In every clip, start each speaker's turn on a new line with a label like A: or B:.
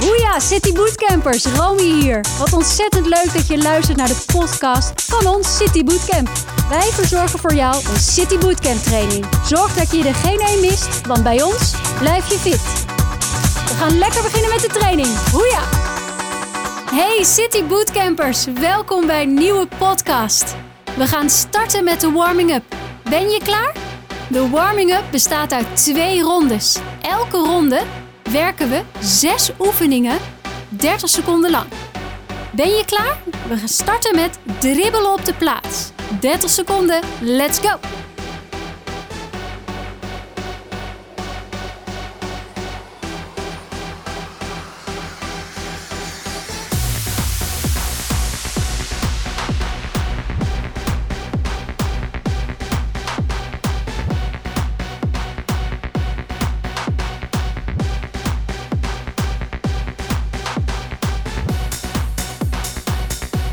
A: Hoeja, City Bootcampers, Romy hier. Wat ontzettend leuk dat je luistert naar de podcast van ons City Bootcamp. Wij verzorgen voor jou een City Bootcamp training. Zorg dat je er geen één mist, want bij ons blijf je fit. We gaan lekker beginnen met de training. Hoeja! Hey City Bootcampers, welkom bij een nieuwe podcast. We gaan starten met de warming-up. Ben je klaar? De warming-up bestaat uit twee rondes. Elke ronde werken we 6 oefeningen 30 seconden lang. Ben je klaar? We gaan starten met dribbelen op de plaats. 30 seconden, let's go!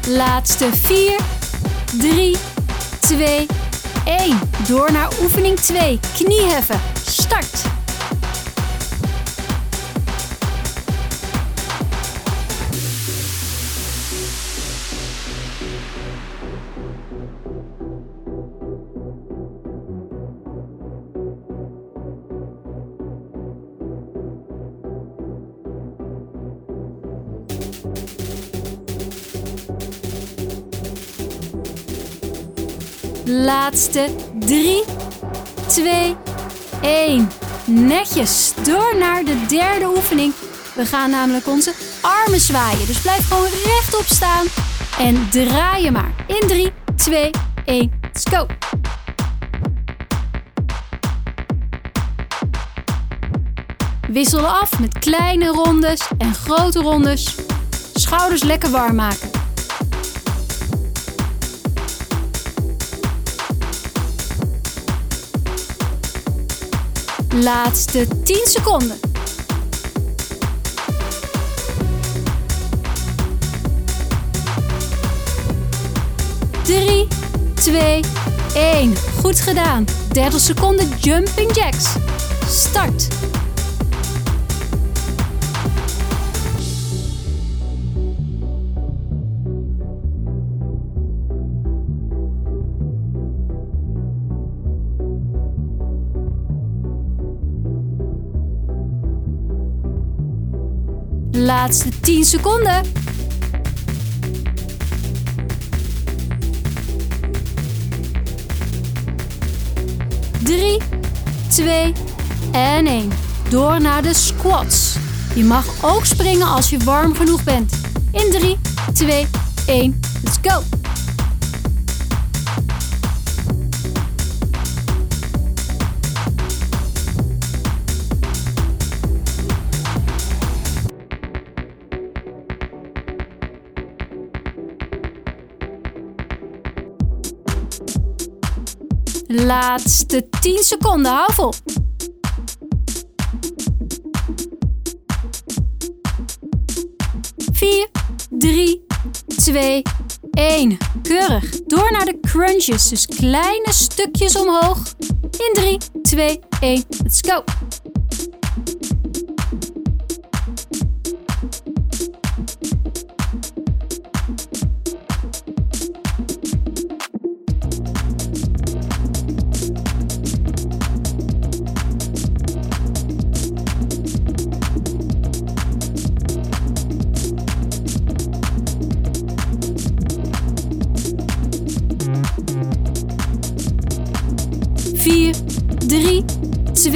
A: Laatste 4, 3, 2, 1. Door naar oefening 2. Knieheffen. Start. Laatste 3, 2, 1. Netjes door naar de derde oefening. We gaan namelijk onze armen zwaaien. Dus blijf gewoon rechtop staan en draai je maar. In 3, 2, 1, let's go. Wisselen af met kleine rondes en grote rondes. Schouders lekker warm maken. Laatste 10 seconden. Drie, twee, één. Goed gedaan. 30 seconden jumping jacks. Start. Laatste 10 seconden. Drie, twee en één. Door naar de squats. Je mag ook springen als je warm genoeg bent. In 3, 2, 1, let's go! Laatste 10 seconden, hou vol. Vier, drie, twee, één. Keurig. Door naar de crunches, dus kleine stukjes omhoog. In 3, 2, 1, let's go.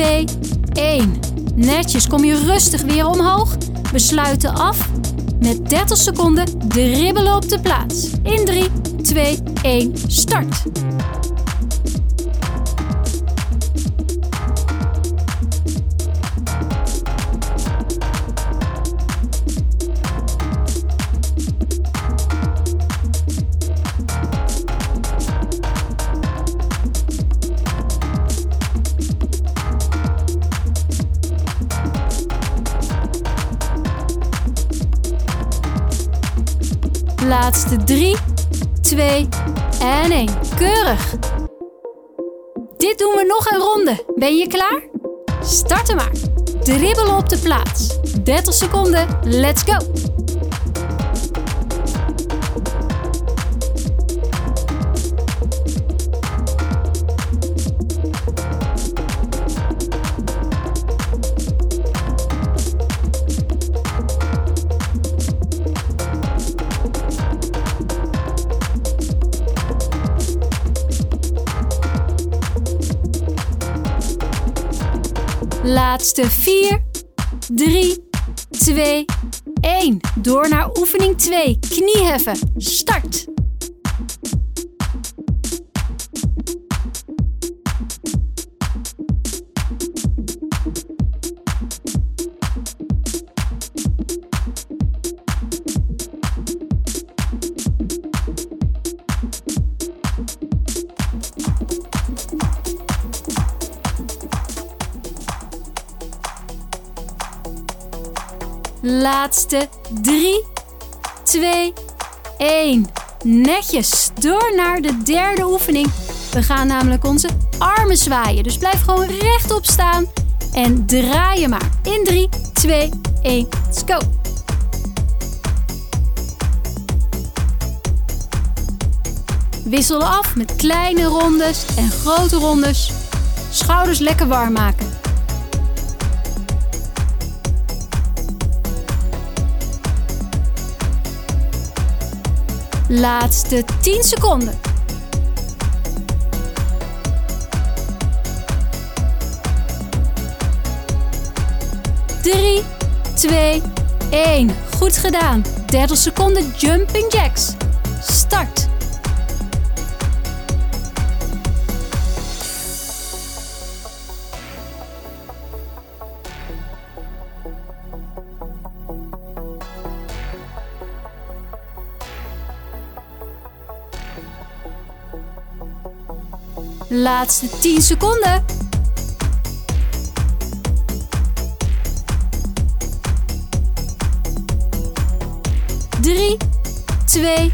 A: 2, 1. Netjes kom je rustig weer omhoog. We sluiten af met 30 seconden dribbelen op de plaats. In 3, 2, 1, start. Laatste 3, 2 en 1. Keurig. Dit doen we nog een ronde. Ben je klaar? Starten maar. dribbelen op de plaats. 30 seconden, let's go! Laatste 4, 3, 2, 1. Door naar oefening 2. Knieheffen. Start. Laatste 3, 2, 1. Netjes. Door naar de derde oefening. We gaan namelijk onze armen zwaaien. Dus blijf gewoon rechtop staan en draai je maar. In 3, 2, 1, let's go. Wissel af met kleine rondes en grote rondes. Schouders lekker warm maken. Laatste 10 seconden. Drie, twee, één. Goed gedaan. 30 seconden jumping jacks. Start. Laatste 10 seconden. Drie, twee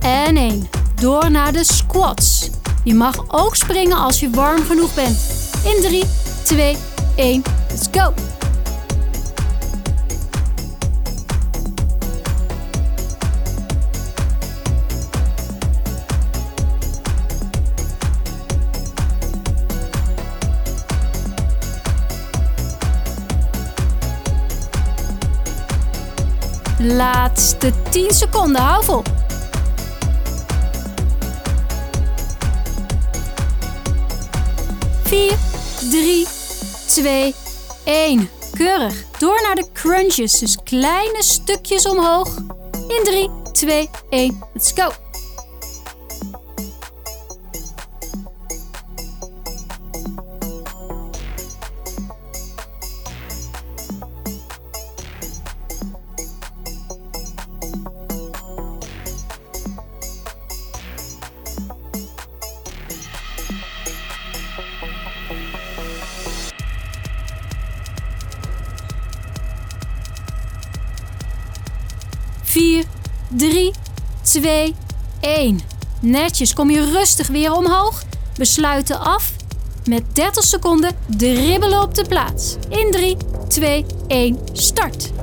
A: en één. Door naar de squats. Je mag ook springen als je warm genoeg bent. In 3, 2, 1, let's go! Laatste 10 seconden, hou vol. Vier, drie, twee, één. Keurig. Door naar de crunches, dus kleine stukjes omhoog. In 3, 2, 1, let's go. 2, 1. Netjes kom je rustig weer omhoog. We sluiten af. Met 30 seconden dribbelen op de plaats. In 3, 2, 1, start.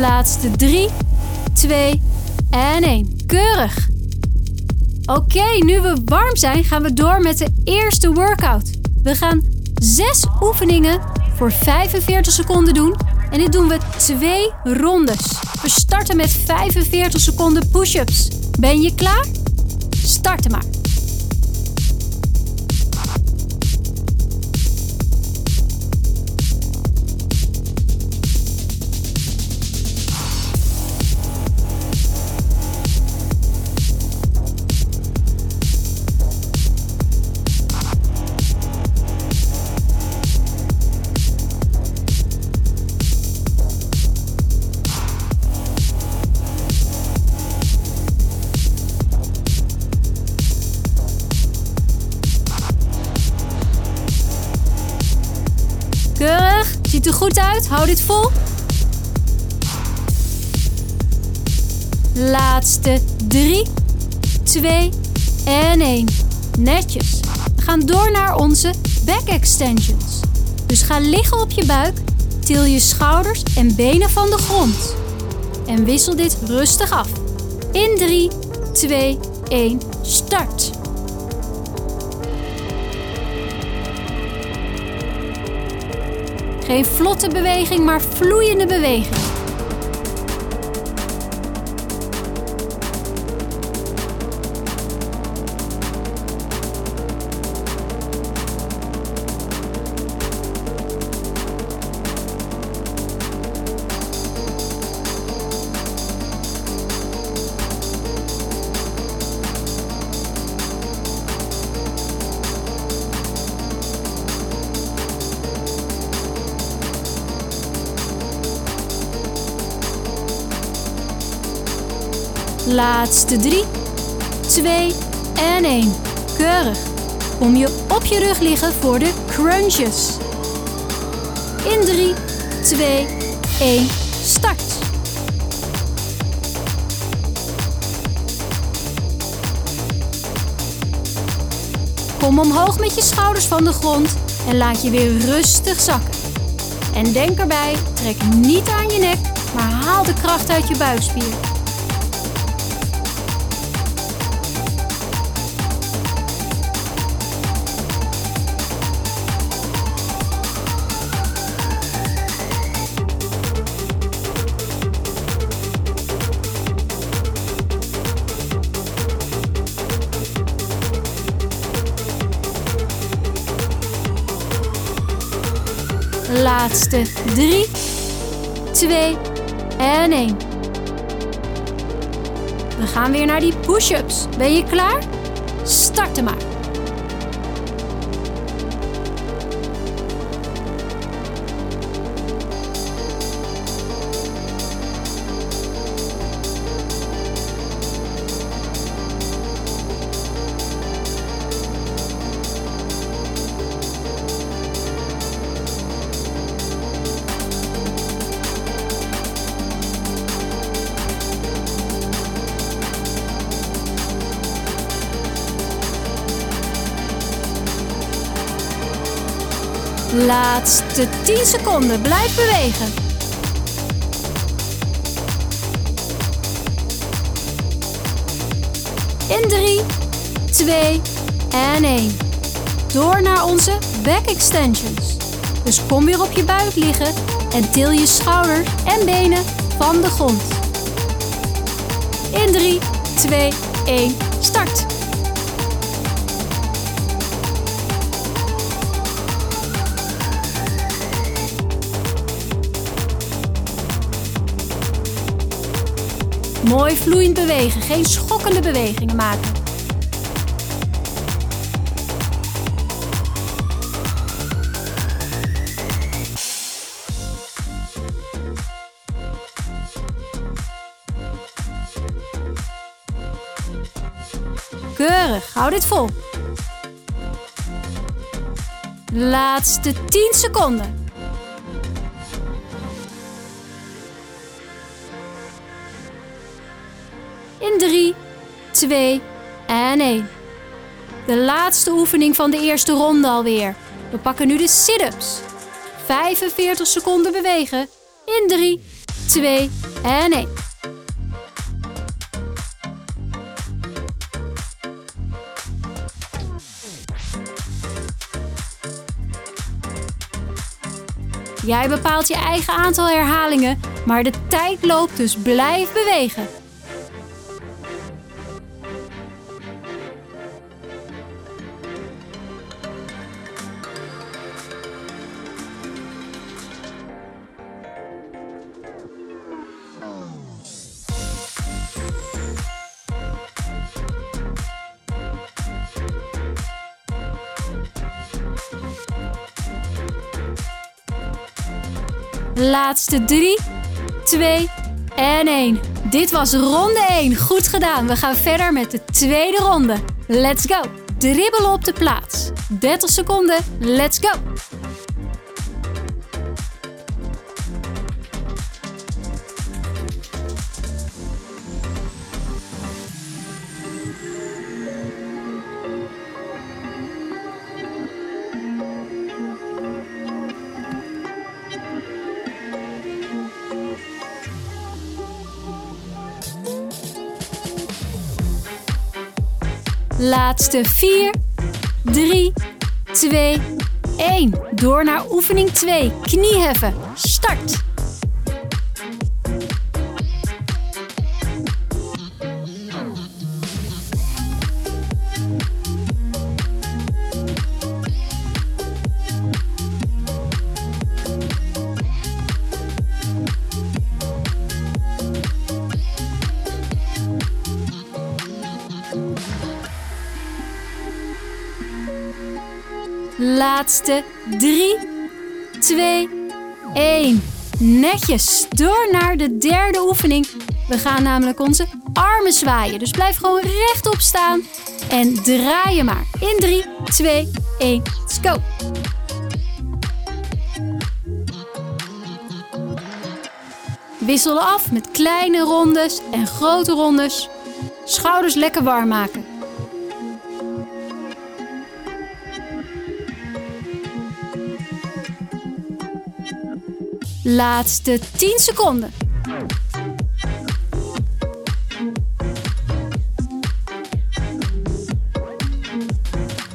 A: Laatste 3, 2 en 1. Keurig. Oké, nu we warm zijn, gaan we door met de eerste workout. We gaan 6 oefeningen voor 45 seconden doen. En dit doen we twee rondes. We starten met 45 seconden push-ups. Ben je klaar? Starten maar. Uit. Hou dit vol. Laatste 3, 2 en 1. Netjes. We gaan door naar onze back extensions. Dus ga liggen op je buik, til je schouders en benen van de grond. En wissel dit rustig af. In 3, 2, 1, start. Geen vlotte beweging, maar vloeiende beweging. Laatste 3, 2 en 1. Keurig. Kom je op je rug liggen voor de crunches. In 3, 2, 1, start. Kom omhoog met je schouders van de grond en laat je weer rustig zakken. En denk erbij, trek niet aan je nek, maar haal de kracht uit je buikspier. Laatste 3, 2 en 1. We gaan weer naar die push-ups. Ben je klaar? Starten maar. Laatste 10 seconden. Blijf bewegen. In 3, 2 en 1. Door naar onze back extensions. Dus kom weer op je buik liggen en til je schouders en benen van de grond. In 3, 2, 1, Vloeiend bewegen, geen schokkende bewegingen maken. Keurig, hou dit vol. Laatste 10 seconden. 2 en 1. De laatste oefening van de eerste ronde alweer. We pakken nu de sit-ups. 45 seconden bewegen. In 3, 2 en 1. Jij bepaalt je eigen aantal herhalingen, maar de tijd loopt, dus blijf bewegen. Laatste 3, 2 en 1. Dit was ronde 1. Goed gedaan. We gaan verder met de tweede ronde. Let's go. Dribbelen op de plaats. 30 seconden. Let's go. Laatste 4, 3, 2, 1. Door naar oefening 2. Knieheffen. Start. Laatste 3, 2, 1. Netjes. Door naar de derde oefening. We gaan namelijk onze armen zwaaien. Dus blijf gewoon rechtop staan en draai je maar. In 3, 2, 1, let's go. Wisselen af met kleine rondes en grote rondes. Schouders lekker warm maken. Laatste 10 seconden.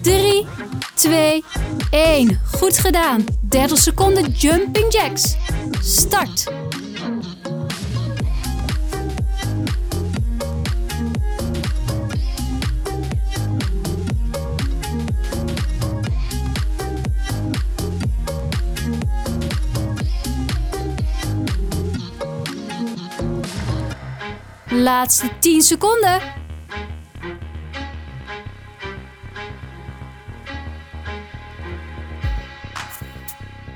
A: Drie, twee, één. Goed gedaan. 30 seconden jumping jacks. Start. Laatste 10 seconden.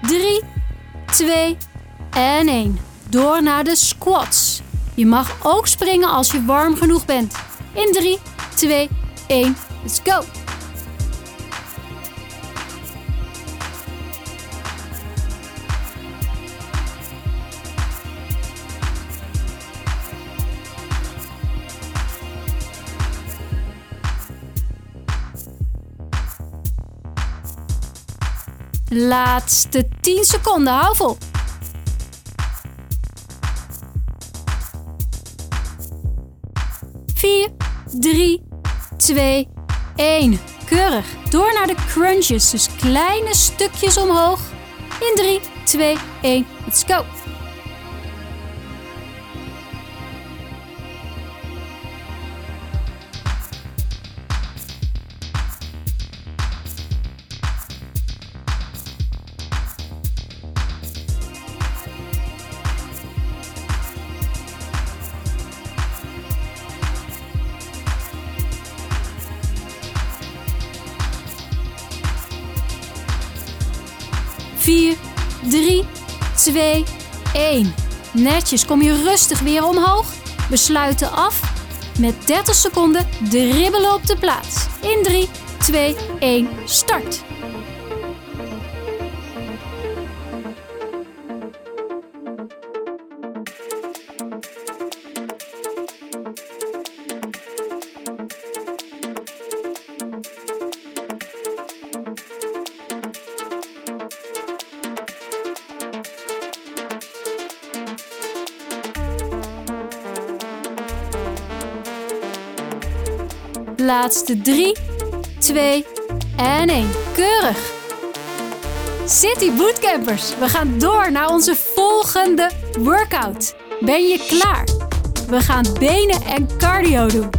A: Drie, twee en één. Door naar de squats. Je mag ook springen als je warm genoeg bent. In 3, 2, 1, let's go! Laatste 10 seconden, hou vol. Vier, drie, twee, één. Keurig. Door naar de crunches, dus kleine stukjes omhoog. In 3, 2, 1, let's go. 2, 1. Netjes kom je rustig weer omhoog. Besluiten af. Met 30 seconden dribbelen op de plaats. In 3, 2, 1, start. Laatste 3, 2 en 1. Keurig. City Bootcampers, we gaan door naar onze volgende workout. Ben je klaar? We gaan benen en cardio doen.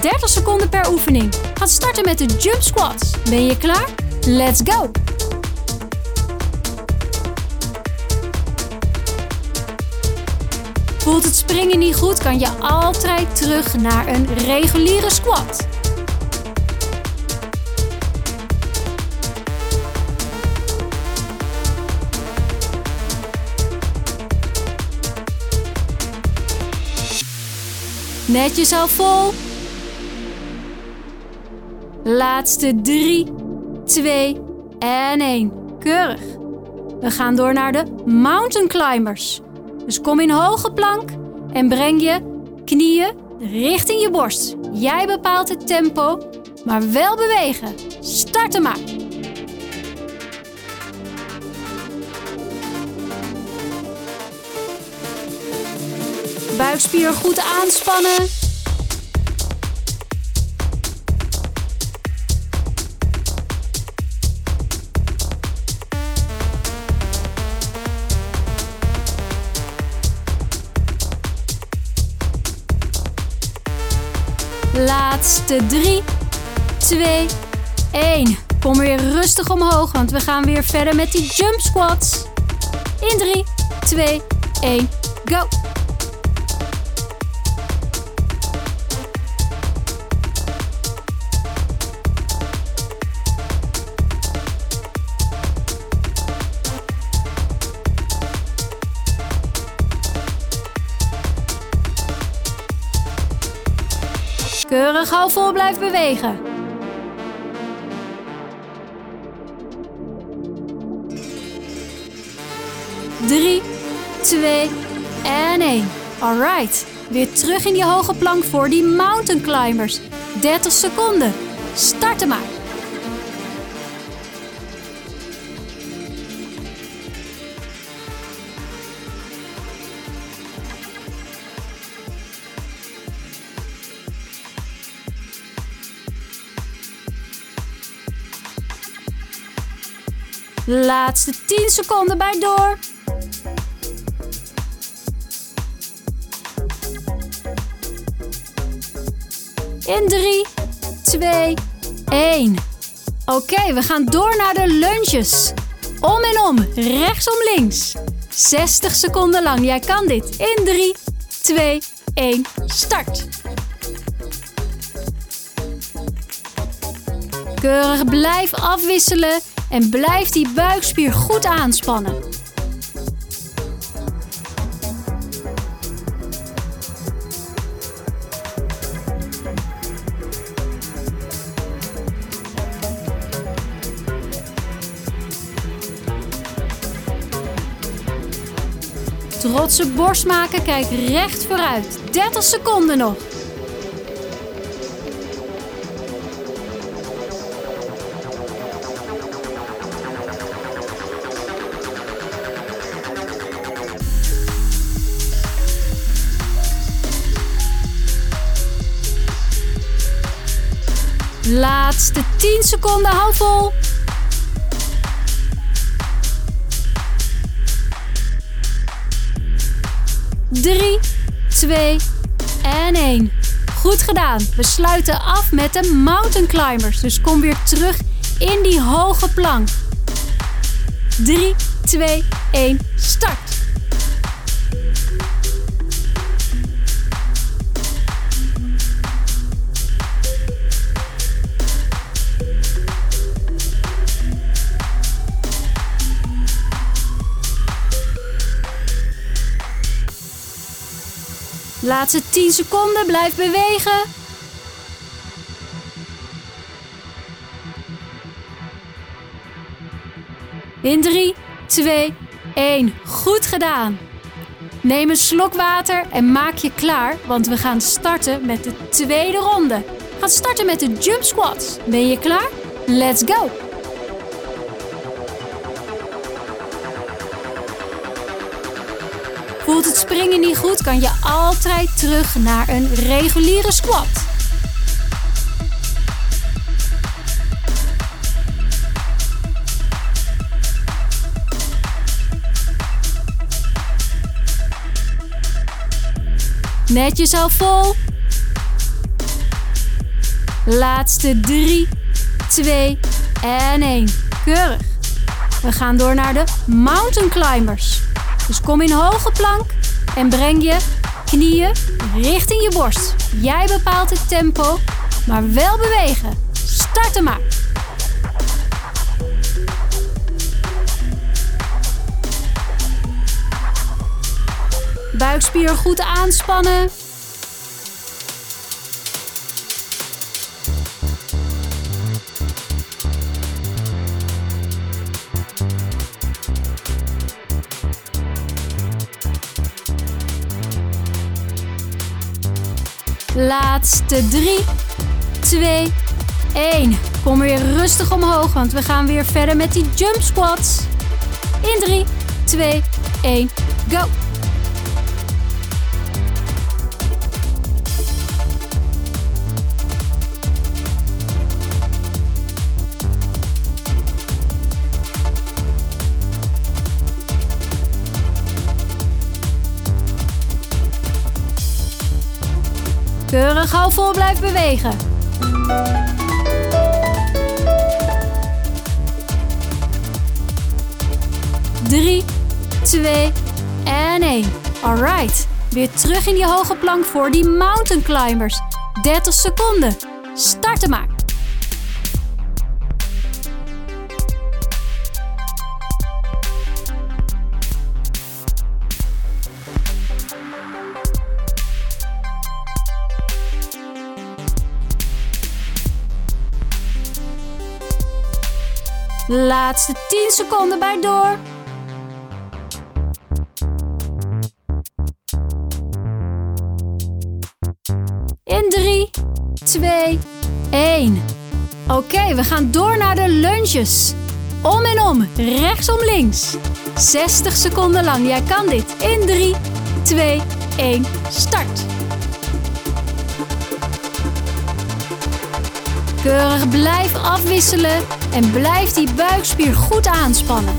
A: 30 seconden per oefening. Gaan starten met de jump squats. Ben je klaar? Let's go! Voelt het springen niet goed, kan je altijd terug naar een reguliere squat. Netjes al vol. Laatste 3, 2 en 1. Keurig. We gaan door naar de mountain climbers. Dus kom in hoge plank en breng je knieën richting je borst. Jij bepaalt het tempo, maar wel bewegen. Starten maar. buikspier goed aanspannen. Laatste 3, 2, 1. Kom weer rustig omhoog, want we gaan weer verder met die jump squats. In 3, 2, 1, go! Keurig hou vol blijf bewegen. Drie, twee en één. Alright. Weer terug in die hoge plank voor die mountain climbers. 30 seconden. Starten maar. Laatste 10 seconden bij door. In 3, 2, 1. Oké, we gaan door naar de lunges. Om en om, rechts om links. 60 seconden lang, jij kan dit. In 3, 2, 1, start. Keurig blijf afwisselen en blijf die buikspier goed aanspannen. Trotse borst maken, kijk recht vooruit. 30 seconden nog. Laatste 10 seconden, hou vol. Drie, twee en één. Goed gedaan. We sluiten af met de mountain climbers. Dus kom weer terug in die hoge plank. 3, 2, 1, start. Laatste 10 seconden, blijf bewegen. In 3, 2, 1. Goed gedaan. Neem een slok water en maak je klaar, want we gaan starten met de tweede ronde. Gaan starten met de jump squats. Ben je klaar? Let's go! Voelt het springen niet goed, kan je altijd terug naar een reguliere squat. Net jezelf vol. Laatste 3, 2 en 1. Keurig. We gaan door naar de mountain climbers. Dus kom in hoge plank en breng je knieën richting je borst. Jij bepaalt het tempo, maar wel bewegen. Starten maar. Buikspier goed aanspannen. Laatste 3, 2, 1. Kom weer rustig omhoog, want we gaan weer verder met die jump squats. In 3, 2, 1, go! Keurig hou vol blijf bewegen. Drie, twee en één. Alright, weer terug in die hoge plank voor die mountain climbers. 30 seconden. Starten maar. Laatste 10 seconden bij door. In 3, 2, 1. Oké, we gaan door naar de lunges. Om en om, rechtsom links. 60 seconden lang, jij kan dit. In 3, 2, 1, start. Keurig blijf afwisselen en blijf die buikspier goed aanspannen.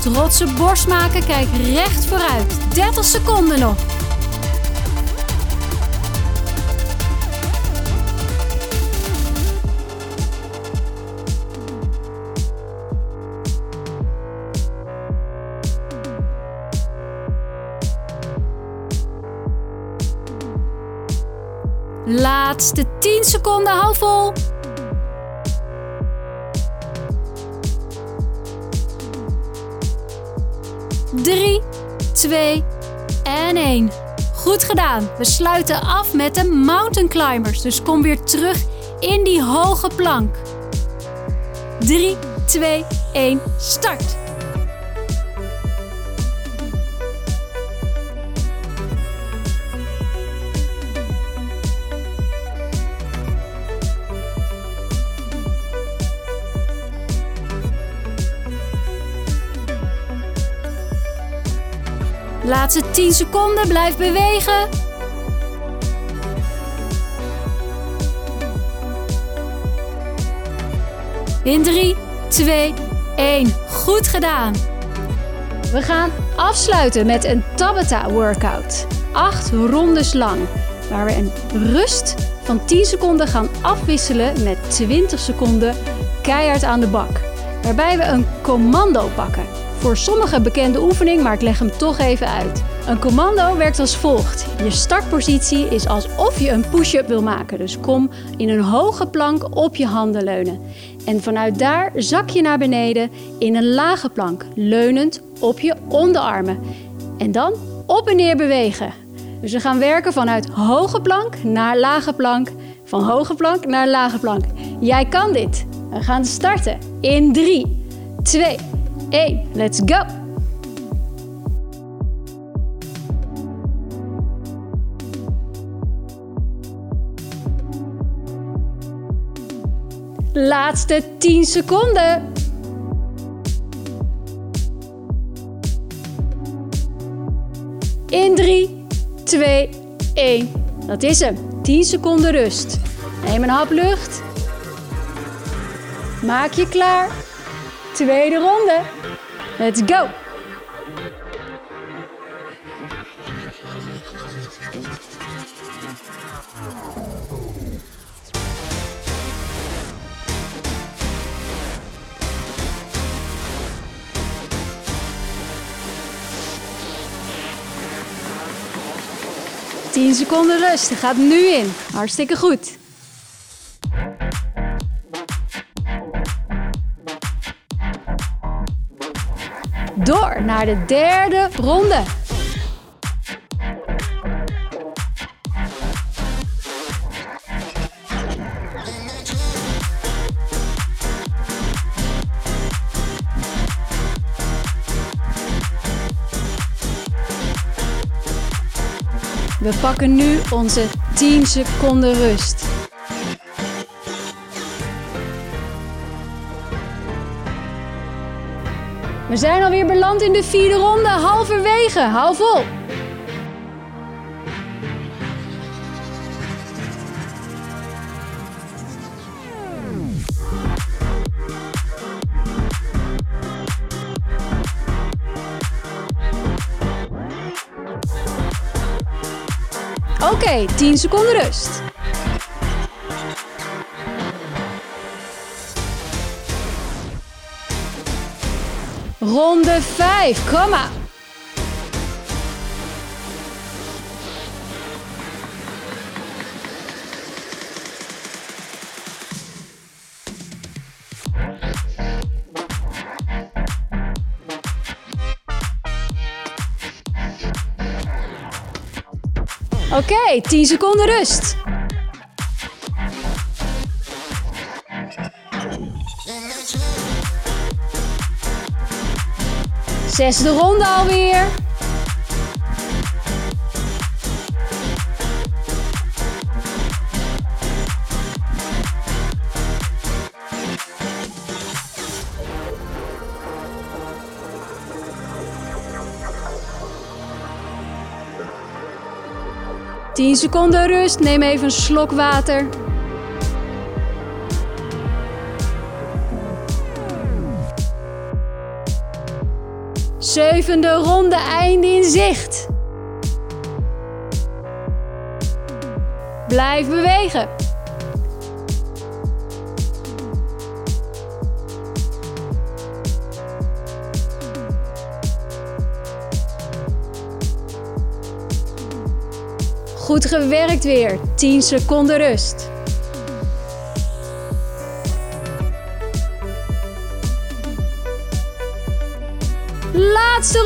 A: Trotse borst maken, kijk recht vooruit. 30 seconden nog. Laatste 10 seconden, hou vol. Drie, twee en één. Goed gedaan. We sluiten af met de mountain climbers. Dus kom weer terug in die hoge plank. 3, 2, 1, start. Laatste 10 seconden, blijf bewegen. In 3, 2, 1. Goed gedaan. We gaan afsluiten met een Tabata workout. 8 rondes lang, waar we een rust van 10 seconden gaan afwisselen met 20 seconden keihard aan de bak. Waarbij we een commando pakken. Voor sommige bekende oefening, maar ik leg hem toch even uit. Een commando werkt als volgt. Je startpositie is alsof je een push-up wil maken. Dus kom in een hoge plank op je handen leunen. En vanuit daar zak je naar beneden in een lage plank, leunend op je onderarmen. En dan op en neer bewegen. Dus we gaan werken vanuit hoge plank naar lage plank, van hoge plank naar lage plank. Jij kan dit. We gaan starten in 3, 2, 1. Let's go! Laatste 10 seconden. In 3, 2, 1. Dat is hem. 10 seconden rust. Neem een hap lucht. Maak je klaar. Tweede ronde. Let's go! Tien seconden rust. Gaat nu in. Hartstikke goed. Door naar de derde ronde. We pakken nu onze 10 seconden rust. We zijn alweer beland in de vierde ronde, halverwege. Hou vol! Oké, okay, 10 seconden rust. Ronde 5, kom maar. Oké, okay, 10 seconden rust. Zesde ronde alweer. Tien seconden rust, neem even een slok water. Zevende ronde, einde in zicht. Blijf bewegen. Goed gewerkt weer. 10 seconden rust.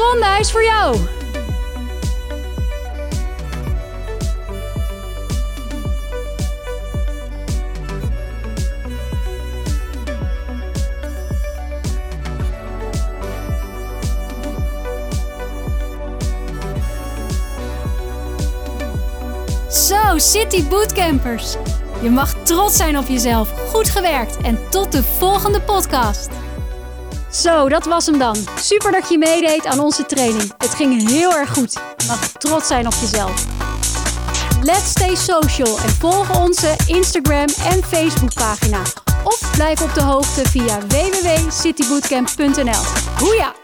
A: Laatste ronde, hij is voor jou. Zo, City Bootcampers. Je mag trots zijn op jezelf. Goed gewerkt en tot de volgende podcast. Zo, dat was hem dan. Super dat je meedeed aan onze training. Het ging heel erg goed. Je mag trots zijn op jezelf. Let's stay social en volg onze Instagram en Facebook pagina. Of blijf op de hoogte via www.citybootcamp.nl. Hoeja!